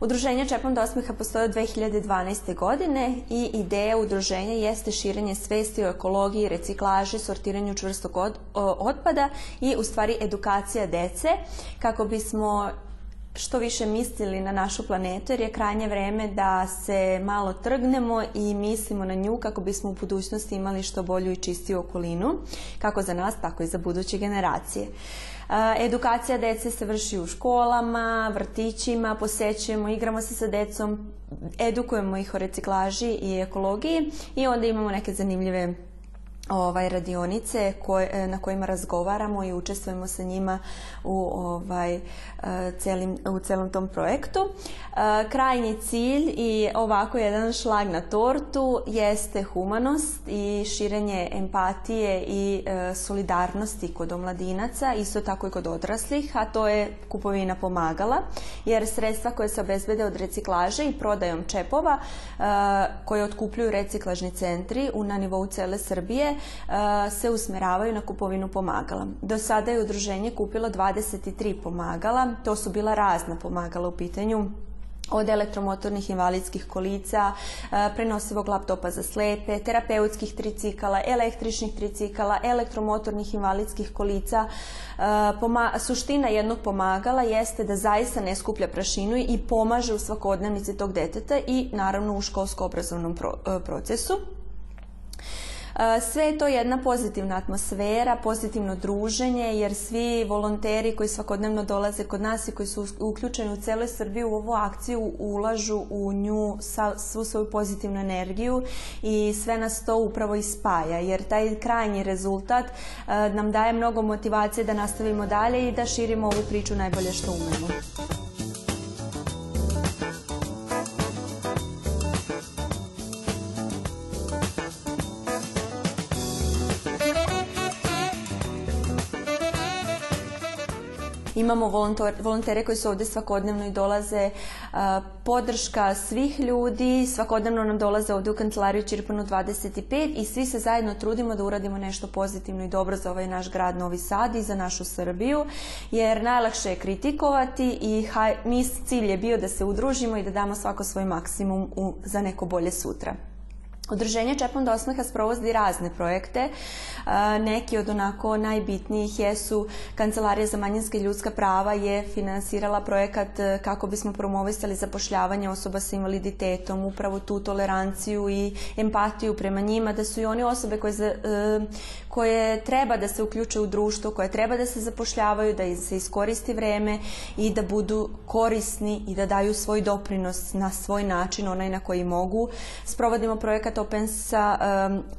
Udruženje Čepom do osmiha postoje od 2012. godine i ideja udruženja jeste širenje svesti o ekologiji, reciklaži, sortiranju čvrstog otpada i u stvari edukacija dece kako bismo što više mislili na našu planetu jer je krajnje vreme da se malo trgnemo i mislimo na nju kako bismo u budućnosti imali što bolju i čistiju okolinu, kako za nas, tako i za buduće generacije. Edukacija dece se vrši u školama, vrtićima, posećujemo, igramo se sa decom, edukujemo ih o reciklaži i ekologiji i onda imamo neke zanimljive ovaj radionice koje, na kojima razgovaramo i učestvujemo sa njima u ovaj e, celim, u celom tom projektu. E, krajnji cilj i ovako jedan šlag na tortu jeste humanost i širenje empatije i e, solidarnosti kod omladinaca, isto tako i kod odraslih, a to je kupovina pomagala, jer sredstva koje se obezbede od reciklaže i prodajom čepova koje otkupljuju reciklažni centri na nivou cele Srbije se usmeravaju na kupovinu pomagala. Do sada je udruženje kupilo 23 pomagala, to su bila razna pomagala u pitanju od elektromotornih invalidskih kolica, prenosivog laptopa za slepe, terapeutskih tricikala, električnih tricikala, elektromotornih invalidskih kolica. suština jednog pomagala jeste da zaista ne skuplja prašinu i pomaže u svakodnevnici tog deteta i naravno u školsko-obrazovnom procesu. Sve je to jedna pozitivna atmosfera, pozitivno druženje, jer svi volonteri koji svakodnevno dolaze kod nas i koji su uključeni u celoj Srbiji u ovu akciju ulažu u nju svu svoju pozitivnu energiju i sve nas to upravo ispaja, jer taj krajnji rezultat nam daje mnogo motivacije da nastavimo dalje i da širimo ovu priču najbolje što umemo. Imamo volontere koji su ovdje svakodnevno i dolaze podrška svih ljudi, svakodnevno nam dolaze ovdje u kancelariju Čirpanu 25 i svi se zajedno trudimo da uradimo nešto pozitivno i dobro za ovaj naš grad Novi Sad i za našu Srbiju, jer najlakše je kritikovati i mi cilj je bio da se udružimo i da damo svako svoj maksimum za neko bolje sutra. Udruženje Čepom do osmeha sprovodi razne projekte. Neki od onako najbitnijih jesu Kancelarija za manjinske ljudska prava je finansirala projekat e, kako bismo promovisali zapošljavanje osoba sa invaliditetom, upravo tu toleranciju i empatiju prema njima, da su i oni osobe koje, e, koje treba da se uključe u društvo, koje treba da se zapošljavaju, da se iskoristi vreme i da budu korisni i da daju svoj doprinos na svoj način, onaj na koji mogu. Sprovodimo projekat Open sa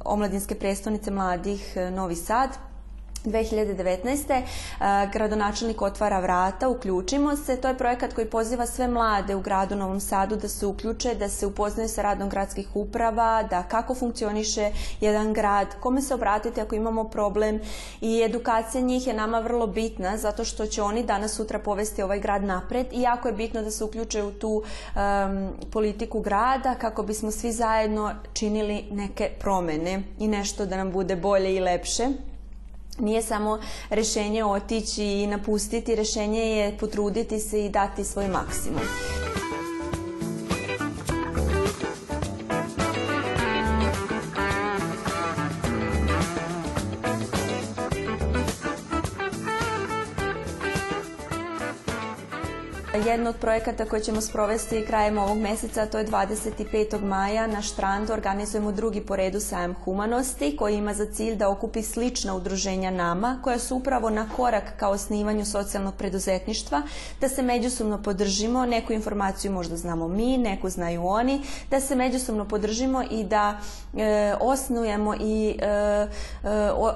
omladinske predstavnice mladih eh, Novi Sad 2019. gradonačelnik otvara vrata, uključimo se. To je projekat koji poziva sve mlade u gradu Novom Sadu da se uključe, da se upoznaju sa radom gradskih uprava, da kako funkcioniše jedan grad, kome se obratiti ako imamo problem i edukacija njih je nama vrlo bitna zato što će oni danas sutra povesti ovaj grad napred i jako je bitno da se uključe u tu politiku grada kako bismo svi zajedno činili neke promene i nešto da nam bude bolje i lepše nije samo rešenje otići i napustiti, rešenje je potruditi se i dati svoj maksimum. Jedno od projekata koje ćemo sprovesti krajem ovog meseca, to je 25. maja na Štrandu organizujemo drugi po redu sajam humanosti koji ima za cilj da okupi slična udruženja nama koja su upravo na korak ka osnivanju socijalnog preduzetništva, da se međusobno podržimo, neku informaciju možda znamo mi, neku znaju oni, da se međusobno podržimo i da e, osnujemo i e, e,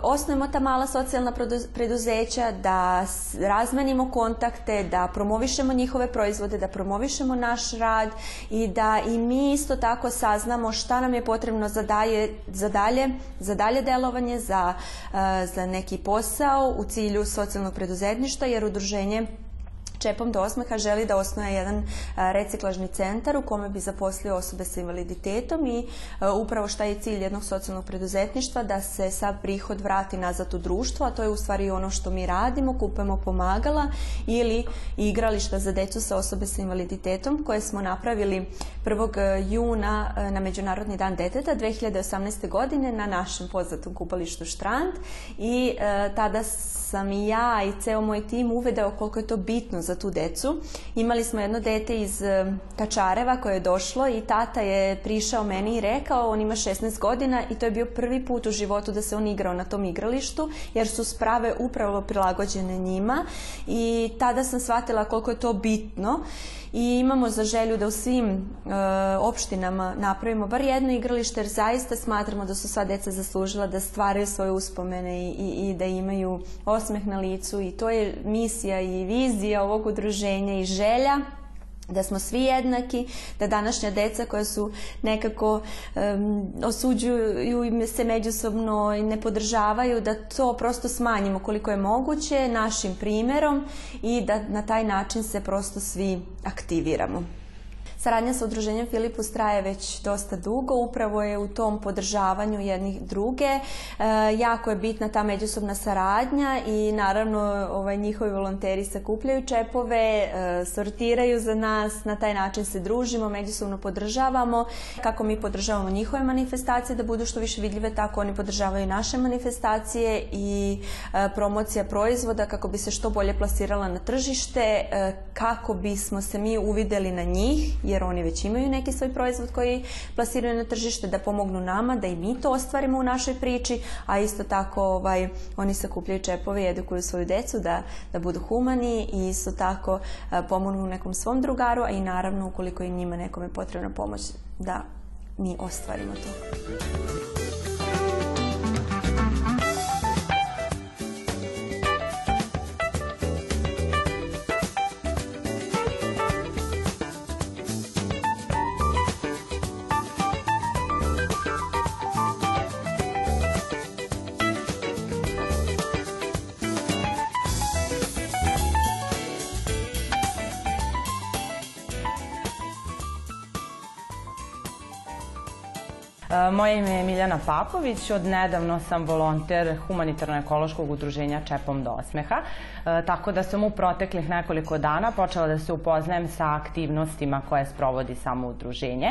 osnujemo ta mala socijalna preduzeća, da razmenimo kontakte, da promovišemo njihove njihove proizvode, da promovišemo naš rad i da i mi isto tako saznamo šta nam je potrebno za, za, dalje, za dalje delovanje, za, za neki posao u cilju socijalnog preduzetništva jer udruženje Čepom do osmeha želi da osnuje jedan reciklažni centar u kome bi zaposlio osobe sa invaliditetom i upravo šta je cilj jednog socijalnog preduzetništva da se sav prihod vrati nazad u društvo, a to je u stvari ono što mi radimo, kupujemo pomagala ili igrališta za decu sa osobe sa invaliditetom koje smo napravili 1. juna na Međunarodni dan deteta 2018. godine na našem poznatom kupalištu Štrand i tada sam i ja i ceo moj tim uvedeo koliko je to bitno za tu decu. Imali smo jedno dete iz Kačareva koje je došlo i tata je prišao meni i rekao, on ima 16 godina i to je bio prvi put u životu da se on igrao na tom igralištu jer su sprave upravo prilagođene njima i tada sam shvatila koliko je to bitno i imamo za želju da u svim e, opštinama napravimo bar jedno igralište jer zaista smatramo da su sva deca zaslužila da stvaraju svoje uspomene i, i, i da imaju osmeh na licu i to je misija i vizija ovog udruženja i želja da smo svi jednaki, da današnja deca koja su nekako um, osuđuju se međusobno i ne podržavaju, da to prosto smanjimo koliko je moguće našim primjerom i da na taj način se prosto svi aktiviramo. Saradnja sa udruženjem Filipus traje već dosta dugo, upravo je u tom podržavanju jednih druge. E, jako je bitna ta međusobna saradnja i naravno ovaj, njihovi volonteri sakupljaju čepove, e, sortiraju za nas, na taj način se družimo, međusobno podržavamo. Kako mi podržavamo njihove manifestacije da budu što više vidljive, tako oni podržavaju naše manifestacije i e, promocija proizvoda kako bi se što bolje plasirala na tržište, kako bismo se mi uvideli na njih, jer oni već imaju neki svoj proizvod koji plasiraju na tržište, da pomognu nama, da i mi to ostvarimo u našoj priči, a isto tako ovaj, oni sakupljaju čepove i edukuju svoju decu da, da budu humani i isto tako a, pomognu nekom svom drugaru, a i naravno ukoliko im njima nekome potrebna pomoć da mi ostvarimo to. Moje ime je Miljana Papović, od nedavno sam volonter humanitarno-ekološkog udruženja Čepom do osmeha, tako da sam u proteklih nekoliko dana počela da se upoznajem sa aktivnostima koje sprovodi samo udruženje.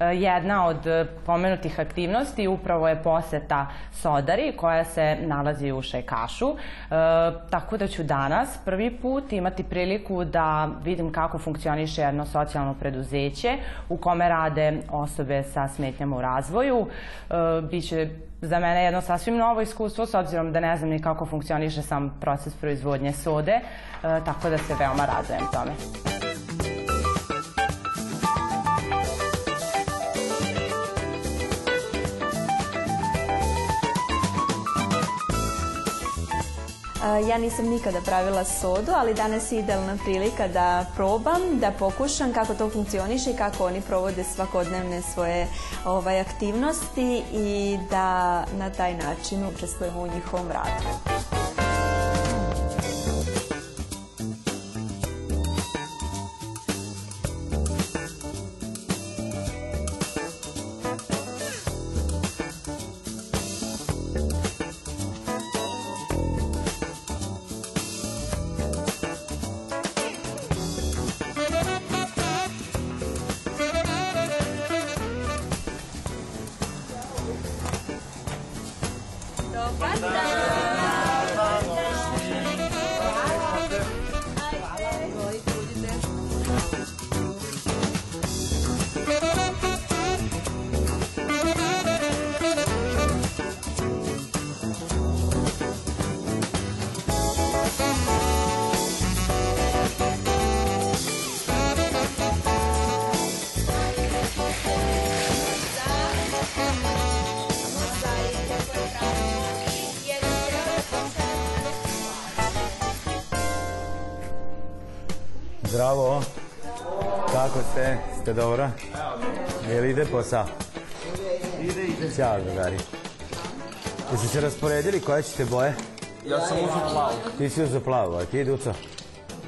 Jedna od pomenutih aktivnosti upravo je poseta Sodari koja se nalazi u Šajkašu. Tako da ću danas prvi put imati priliku da vidim kako funkcioniše jedno socijalno preduzeće u kome rade osobe sa smetnjama u razvoju. Biće za mene jedno sasvim novo iskustvo s obzirom da ne znam ni kako funkcioniše sam proces proizvodnje sode, tako da se veoma radujem tome. Ja nisam nikada pravila sodu, ali danas je idealna prilika da probam, da pokušam kako to funkcioniše i kako oni provode svakodnevne svoje ovaj, aktivnosti i da na taj način učestvujemo u njihovom radu. Zdravo. Kako ste? Ste dobro? Je li ide posao? Ide, ide. Ćao, drugari. Jeste se rasporedili koje ćete boje? Ja sam uzeo plavu. Ti si uzeo plavu, a ti Duco?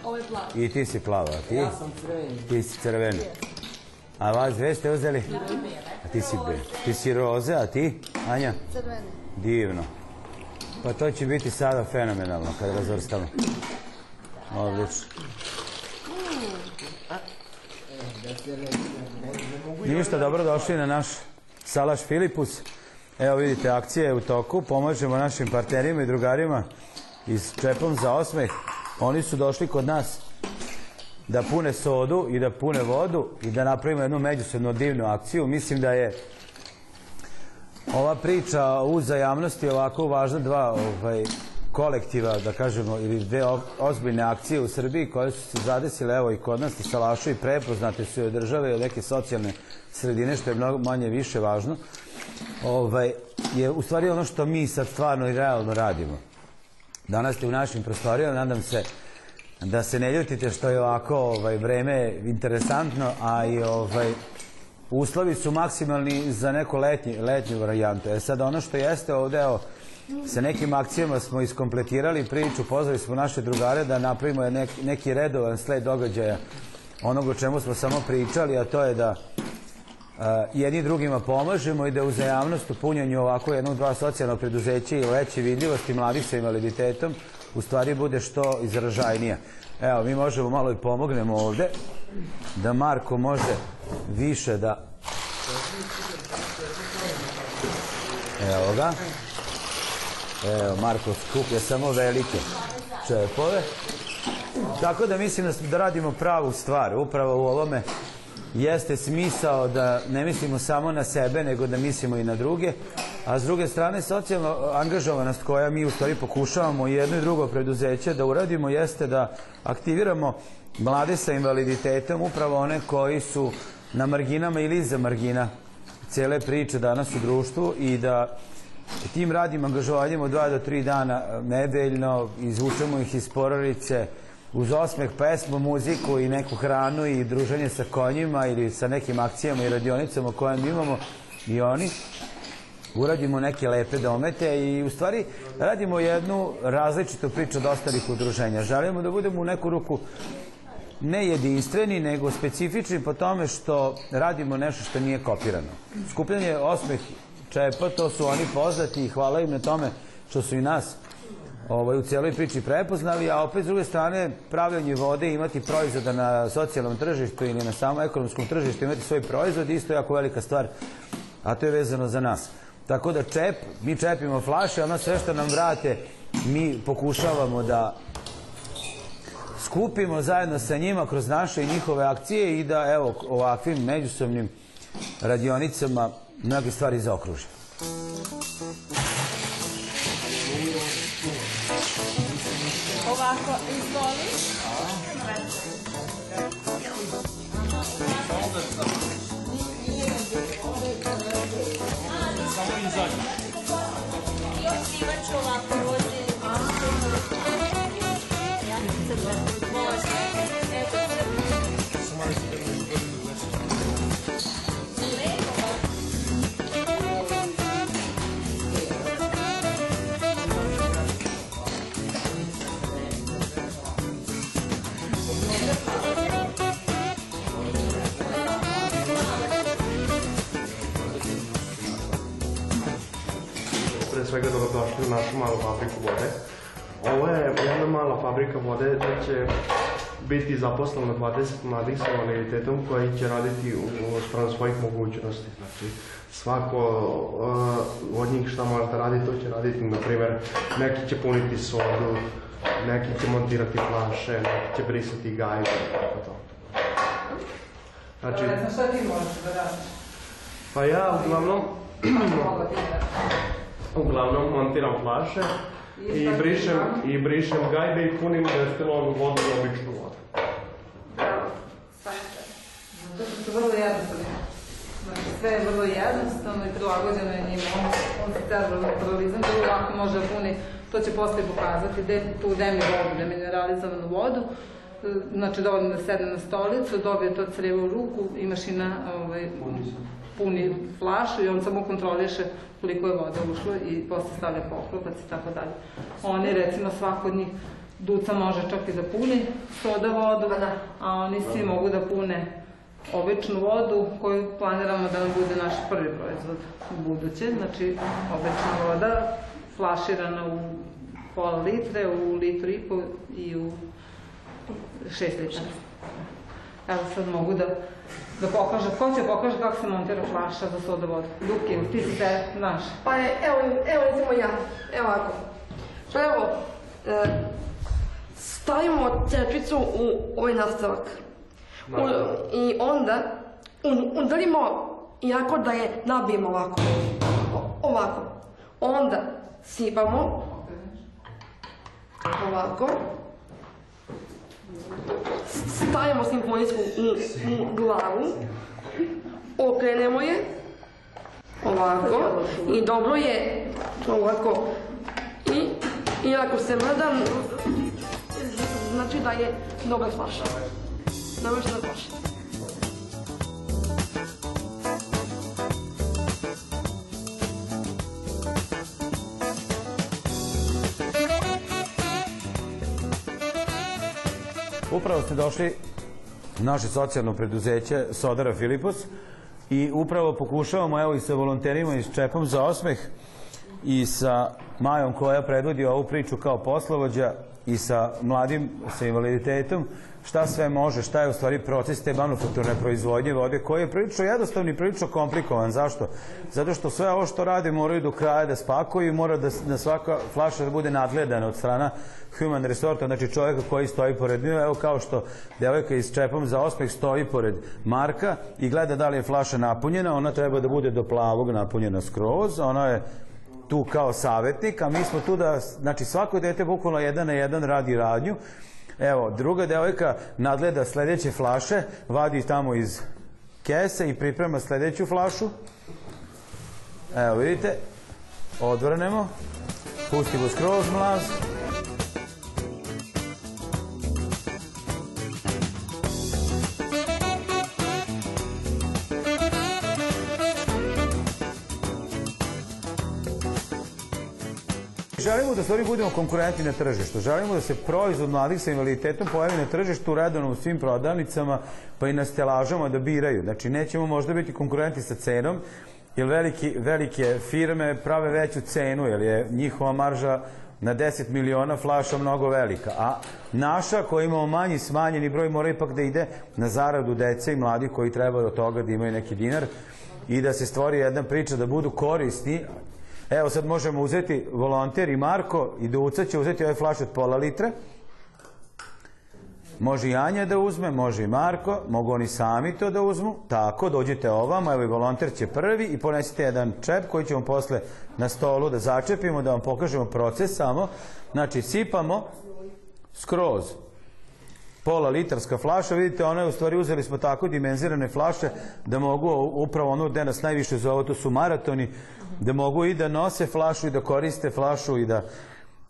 Ovo je plavo. I ti si plava, a ti? Ja sam crveni. Ti si crveni. A vas dve ste uzeli? A ti si be. Ti si roze, a ti? Anja? Crvene. Divno. Pa to će biti sada fenomenalno kad razvrstamo. Odlično. Ništa, dobro došli na naš Salaš Filipus. Evo vidite, akcija je u toku. Pomažemo našim partnerima i drugarima iz Čepom za osmeh. Oni su došli kod nas da pune sodu i da pune vodu i da napravimo jednu međusobno divnu akciju. Mislim da je ova priča o uzajamnosti ovako važna dva ovaj, kolektiva, da kažemo, ili dve ozbiljne akcije u Srbiji koje su se zadesile, evo i kod nas, i Salašu i prepoznate su i države i od neke socijalne sredine, što je mnogo manje više važno, ovaj, je u stvari ono što mi sad stvarno i realno radimo. Danas ste u našim prostorijama, nadam se da se ne ljutite što je ovako ovaj, vreme interesantno, a i ovaj, uslovi su maksimalni za neku letnju varijantu. E sad ono što jeste ovde, evo, sa nekim akcijama smo iskompletirali priču, pozvali smo naše drugare da napravimo neki, redovan sled događaja onog o čemu smo samo pričali, a to je da jedni drugima pomažemo i da uzajamnost u punjanju ovako jednog dva socijalnog preduzeća i veće vidljivosti mladih sa invaliditetom u stvari bude što izražajnija. Evo, mi možemo malo i pomognemo ovde, da Marko može više da... Evo ga. Evo, Marko skuplja samo velike čepove. Tako da mislim da, radimo pravu stvar. Upravo u ovome jeste smisao da ne mislimo samo na sebe, nego da mislimo i na druge. A s druge strane, socijalna angažovanost koja mi u stvari pokušavamo i jedno i drugo preduzeće da uradimo jeste da aktiviramo mlade sa invaliditetom, upravo one koji su na marginama ili iza margina cele priče danas u društvu i da tim radim angažovanjem od dva do tri dana e, nedeljno, izvučemo ih iz porodice, uz osmeh, pesmu, muziku i neku hranu i druženje sa konjima ili sa nekim akcijama i radionicama koje mi imamo i oni uradimo neke lepe domete i u stvari radimo jednu različitu priču od ostalih udruženja. Želimo da budemo u neku ruku ne jedinstveni, nego specifični po tome što radimo nešto što nije kopirano. Skupljanje osmeh čepa, to su oni poznati i hvala im na tome što su i nas ovaj, u cijeloj priči prepoznali, a opet s druge strane pravljanje vode imati proizvoda na socijalnom tržištu ili na samom ekonomskom tržištu, imati svoj proizvod, isto jako velika stvar, a to je vezano za nas. Tako da čep, mi čepimo flaše, ono sve što nam vrate, mi pokušavamo da skupimo zajedno sa njima kroz naše i njihove akcije i da evo ovakvim međusobnim radionicama mnoge stvari zaokružimo. Svega dobrodošli u našu malu fabriku vode. Ovo je jedna mala fabrika vode gde će biti zaposleno 20 mladih sa invaliditetom koji će raditi u, sprem svojih mogućnosti. Znači, svako uh, od njih šta može da radi, to će raditi, na primjer, neki će puniti sodu, neki će montirati flaše, neki će brisati gajbe, tako to. Znači, šta ti možeš da radiš. pa ja uglavnom da Uglavnom montiram flaše i brišem, i brišem gajbe i punim destilovanu vodu i običnu vodu. Zato što su vrlo jednostavni. Znači, sve je vrlo jednostavno i prilagođeno je njima. On, on se cerebralni paralizam vrlo lako može da puni, to će posle pokazati, gde tu demi vodu, demineralizovanu vodu. Znači, dovoljno da sedne na stolicu, dobije to crevo u ruku i mašina ovaj, puni flašu i on samo kontroliše koliko je voda ušlo i posle stavlja poklopac i tako dalje. Oni, recimo, svako od njih Duca može čak i da puni soda vodu, a oni svi mogu da pune običnu vodu koju planiramo da nam bude naš prvi proizvod u buduće. Znači, obična voda flaširana u pola litre, u litru i po i u šest litara. Evo sad mogu da, da pokažem, ko će pokaže kako se montira flaša za soda vodu? Duki, ti si se, znaš. Pa je, evo, evo recimo ja, evo ovako. Pa evo, e, stavimo čepicu u ovaj nastavak. U, I onda un, udarimo jako da je nabijemo ovako. O- ovako. Onda sipamo ovako. Stavimo simfonijsku u, glavu. Okrenemo je. Ovako. I dobro je. Ovako. I, i ako se mrda znači da je dobra flaša. Navršena flaša Upravo ste došli naše socijalno preduzeće Sodara Filipos i upravo pokušavamo evo i sa volonterima i s Čepom za osmeh i sa Majom koja predvodi ovu priču kao poslovođa i sa mladim sa invaliditetom šta sve može, šta je u stvari proces te manufakturne proizvodnje vode koji je prilično jednostavni prilično komplikovan. Zašto? Zato što sve ovo što rade moraju do kraja da spakuju i mora da, da svaka flaša da bude nadgledana od strana human resorta, znači čovjeka koji stoji pored nje, evo kao što devojka iz čepom za osmeh stoji pored Marka i gleda da li je flaša napunjena, ona treba da bude do plavog napunjena skroz, ona je tu kao savjetnik, a mi smo tu da, znači svako dete bukvalno jedan na jedan radi radnju. Evo, druga devojka nadgleda sledeće flaše, vadi tamo iz kese i priprema sledeću flašu. Evo, vidite, odvrnemo, pustimo skroz mlaz. Da stvari budemo konkurentni na tržištu. Želimo da se proizvod mladih sa invaliditetom pojavi na tržištu redovno u svim prodavnicama, pa i na stelažama da biraju. Znači, nećemo možda biti konkurenti sa cenom, jer veliki, velike firme prave veću cenu, jer je njihova marža na 10 miliona flaša mnogo velika. A naša, koja imamo manji smanjeni broj, mora ipak da ide na zaradu dece i mladih koji treba od toga da imaju neki dinar i da se stvori jedna priča da budu korisni, Evo sad možemo uzeti volonter i Marko i Duca će uzeti ove flaše od pola litre. Može i Anja da uzme, može i Marko, mogu oni sami to da uzmu. Tako, dođite ovamo, evo i volonter će prvi i ponesite jedan čep koji ćemo posle na stolu da začepimo, da vam pokažemo proces samo. Znači, sipamo skroz pola litarska flaša, vidite, ona je u stvari uzeli smo tako dimenzirane flaše da mogu upravo ono gde nas najviše zove, to su maratoni, da mogu i da nose flašu i da koriste flašu i da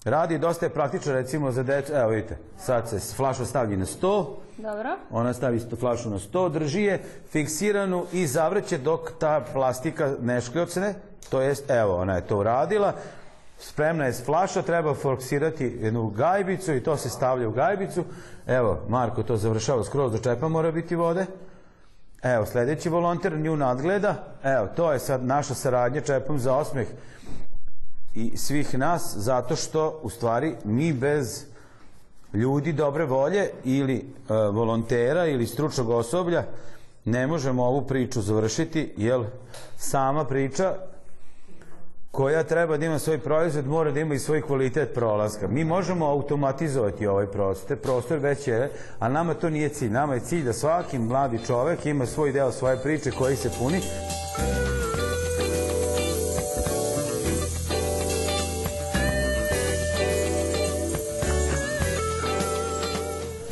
radi dosta je praktično recimo za decu, evo vidite, sad se flaša stavlji na sto, Dobro. ona stavi flašu na sto, drži je fiksiranu i zavrće dok ta plastika ne škljocne, to jest, evo, ona je to uradila, spremna je flaša, treba forsirati jednu gajbicu i to se stavlja u gajbicu. Evo, Marko to završava skroz do čepa mora biti vode. Evo, sledeći volonter nju nadgleda. Evo, to je sad naša saradnja čepom za osmeh i svih nas, zato što, u stvari, mi bez ljudi dobre volje ili e, volontera ili stručnog osoblja ne možemo ovu priču završiti, jer sama priča koja treba da ima svoj proizvod, mora da ima i svoj kvalitet prolaska. Mi možemo automatizovati ovaj prostor, prostor već je, a nama to nije cilj. Nama je cilj da svaki mladi čovek ima svoj deo svoje priče koji se puni.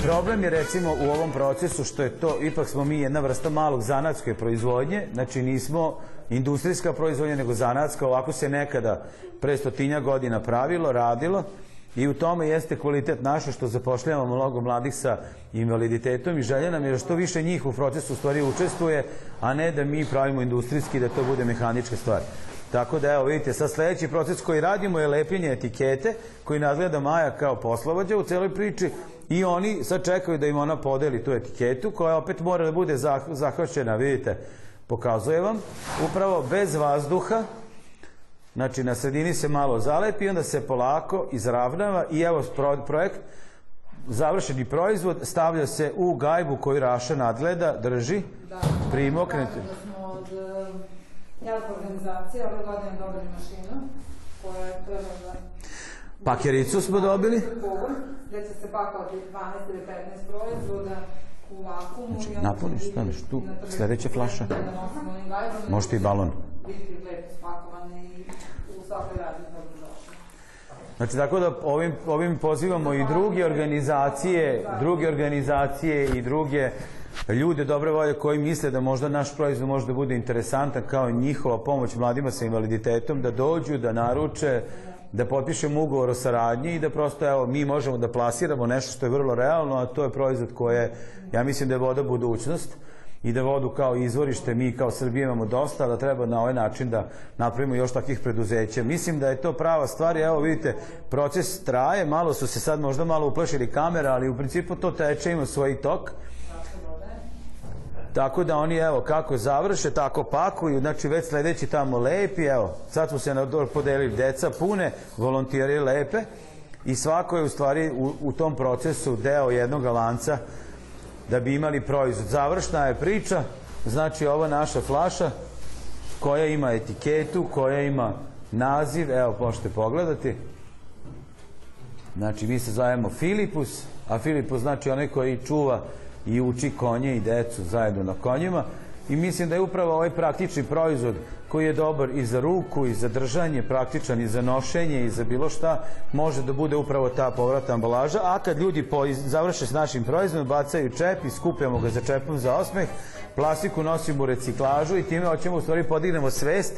Problem je recimo u ovom procesu što je to, ipak smo mi jedna vrsta malog zanatske proizvodnje, znači nismo industrijska proizvodnja nego zanatska, ovako se nekada pre stotinja godina pravilo, radilo i u tome jeste kvalitet naše što zapošljavamo mnogo mladih sa invaliditetom i želja nam je što više njih u procesu stvari učestvuje, a ne da mi pravimo industrijski da to bude mehanička stvar. Tako da evo vidite, sad sledeći proces koji radimo je lepljenje etikete koji nadgleda Maja kao poslovođa u celoj priči i oni sad čekaju da im ona podeli tu etiketu koja opet mora da bude zah- zahvaćena, vidite, pokazuje vam, upravo bez vazduha, Znači, na sredini se malo zalepi i onda se polako izravnava i evo pro- projekt, završeni proizvod stavlja se u gajbu koju Raša nadgleda, drži, primoknete. Da smo od Jelp organizacije ove godine dobili mašinu koja je treba da Pakericu smo dobili. pogon, gde će se pakovati 12 ili 15 proizvoda u vakumu. Znači, napuniš, staneš tu, sledeća flaša. Gajbom. Možete i balon. Biti lepo spakovane i u svakoj radnji dobrodošli. Znači, tako da ovim, ovim pozivamo i druge organizacije, druge organizacije i druge ljude dobre volje koji misle da možda naš proizvod može da bude interesantan kao njihova pomoć mladima sa invaliditetom, da dođu, da naruče, da potpišemo ugovor o saradnji i da prosto evo, mi možemo da plasiramo nešto što je vrlo realno, a to je proizvod koje, ja mislim da je voda budućnost i da vodu kao izvorište mi kao Srbije imamo dosta, da treba na ovaj način da napravimo još takvih preduzeća. Mislim da je to prava stvar evo vidite, proces traje, malo su se sad možda malo uplašili kamera, ali u principu to teče, ima svoj tok. Tako da oni, evo, kako završe, tako pakuju, znači već sledeći tamo lepi, evo, sad smo se podelili deca pune, volontijeri lepe i svako je u stvari u, u tom procesu deo jednog lanca da bi imali proizvod. Završna je priča, znači ova naša flaša koja ima etiketu, koja ima naziv, evo možete pogledati. Znači mi se zovemo Filipus, a Filipus znači onaj koji čuva i uči konje i decu zajedno na konjima i mislim da je upravo ovaj praktični proizvod koji je dobar i za ruku i za držanje, praktičan i za nošenje i za bilo šta, može da bude upravo ta povratna ambalaža, a kad ljudi po, završe s našim proizvodom, bacaju čep i skupljamo ga za čepom za osmeh, plastiku nosimo u reciklažu i time hoćemo u stvari podignemo svest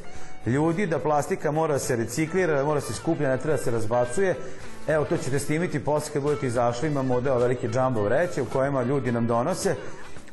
ljudi da plastika mora se reciklira, da mora se skuplja, ne treba se razbacuje. Evo, to ćete snimiti posle kad budete izašli, imamo deo velike džambo vreće u kojima ljudi nam donose.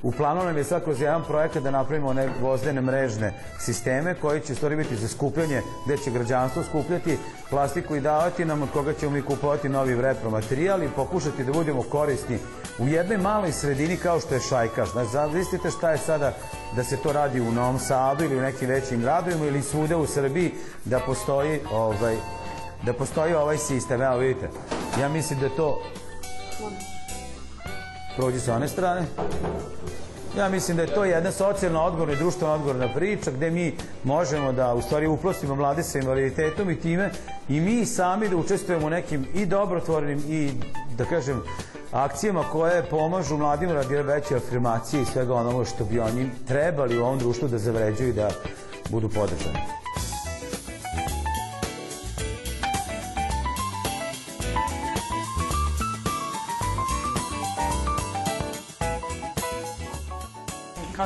U planu nam je sad kroz jedan projekat da napravimo one vozdene mrežne sisteme koji će stvari biti za skupljanje, gde će građanstvo skupljati plastiku i davati nam od koga ćemo mi kupovati novi repromaterijal i pokušati da budemo korisni u jednoj maloj sredini kao što je Šajkaš. Znači, zamislite šta je sada da se to radi u Novom Sadu ili u nekim većim gradovima ili svude u Srbiji da postoji ovaj, da postoji ovaj sistem. Evo vidite, ja mislim da to prođi sa one strane. Ja mislim da je to jedna socijalno odgovorna i društveno odgovorna priča gde mi možemo da u stvari uplostimo mlade sa invaliditetom i time i mi sami da učestvujemo u nekim i dobrotvornim i da kažem akcijama koje pomažu mladima radi veće afirmacije i svega onoga što bi oni trebali u ovom društvu da zavređuju i da budu podržani.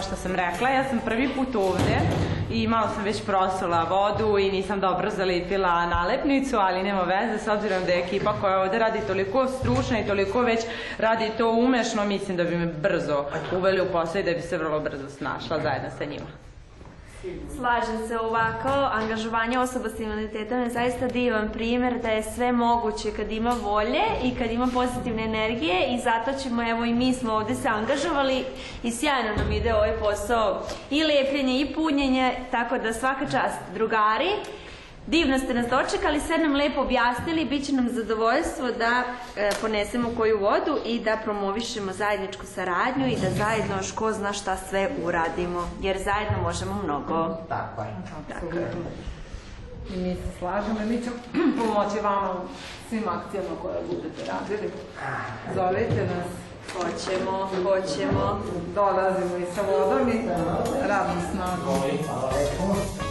Što sam rekla, ja sam prvi put ovde i malo sam već prosula vodu i nisam dobro zalepila nalepnicu, ali nema veze s obzirom da je ekipa koja ovde radi toliko stručna i toliko već radi to umešno, mislim da bi me brzo uveli u posao i da bi se vrlo brzo snašla zajedno sa njima. Slažem se ovako, angažovanje osoba s invaliditetom je zaista divan primjer da je sve moguće kad ima volje i kad ima pozitivne energije i zato ćemo, evo i mi smo ovde se angažovali i sjajno nam ide ovaj posao i lepljenje i punjenje, tako da svaka čast drugari. Divno ste nas dočekali, sve nam lepo objasnili, bit će nam zadovoljstvo da e, ponesemo koju vodu i da promovišemo zajedničku saradnju i da zajedno još ko zna šta sve uradimo, jer zajedno možemo mnogo. Tako je. Tako je. I mi se slažemo i mi ćemo pomoći vama u svim akcijama koje budete radili. Zovite nas, Hoćemo, hoćemo. dolazimo i sa vodom i radnom snagom.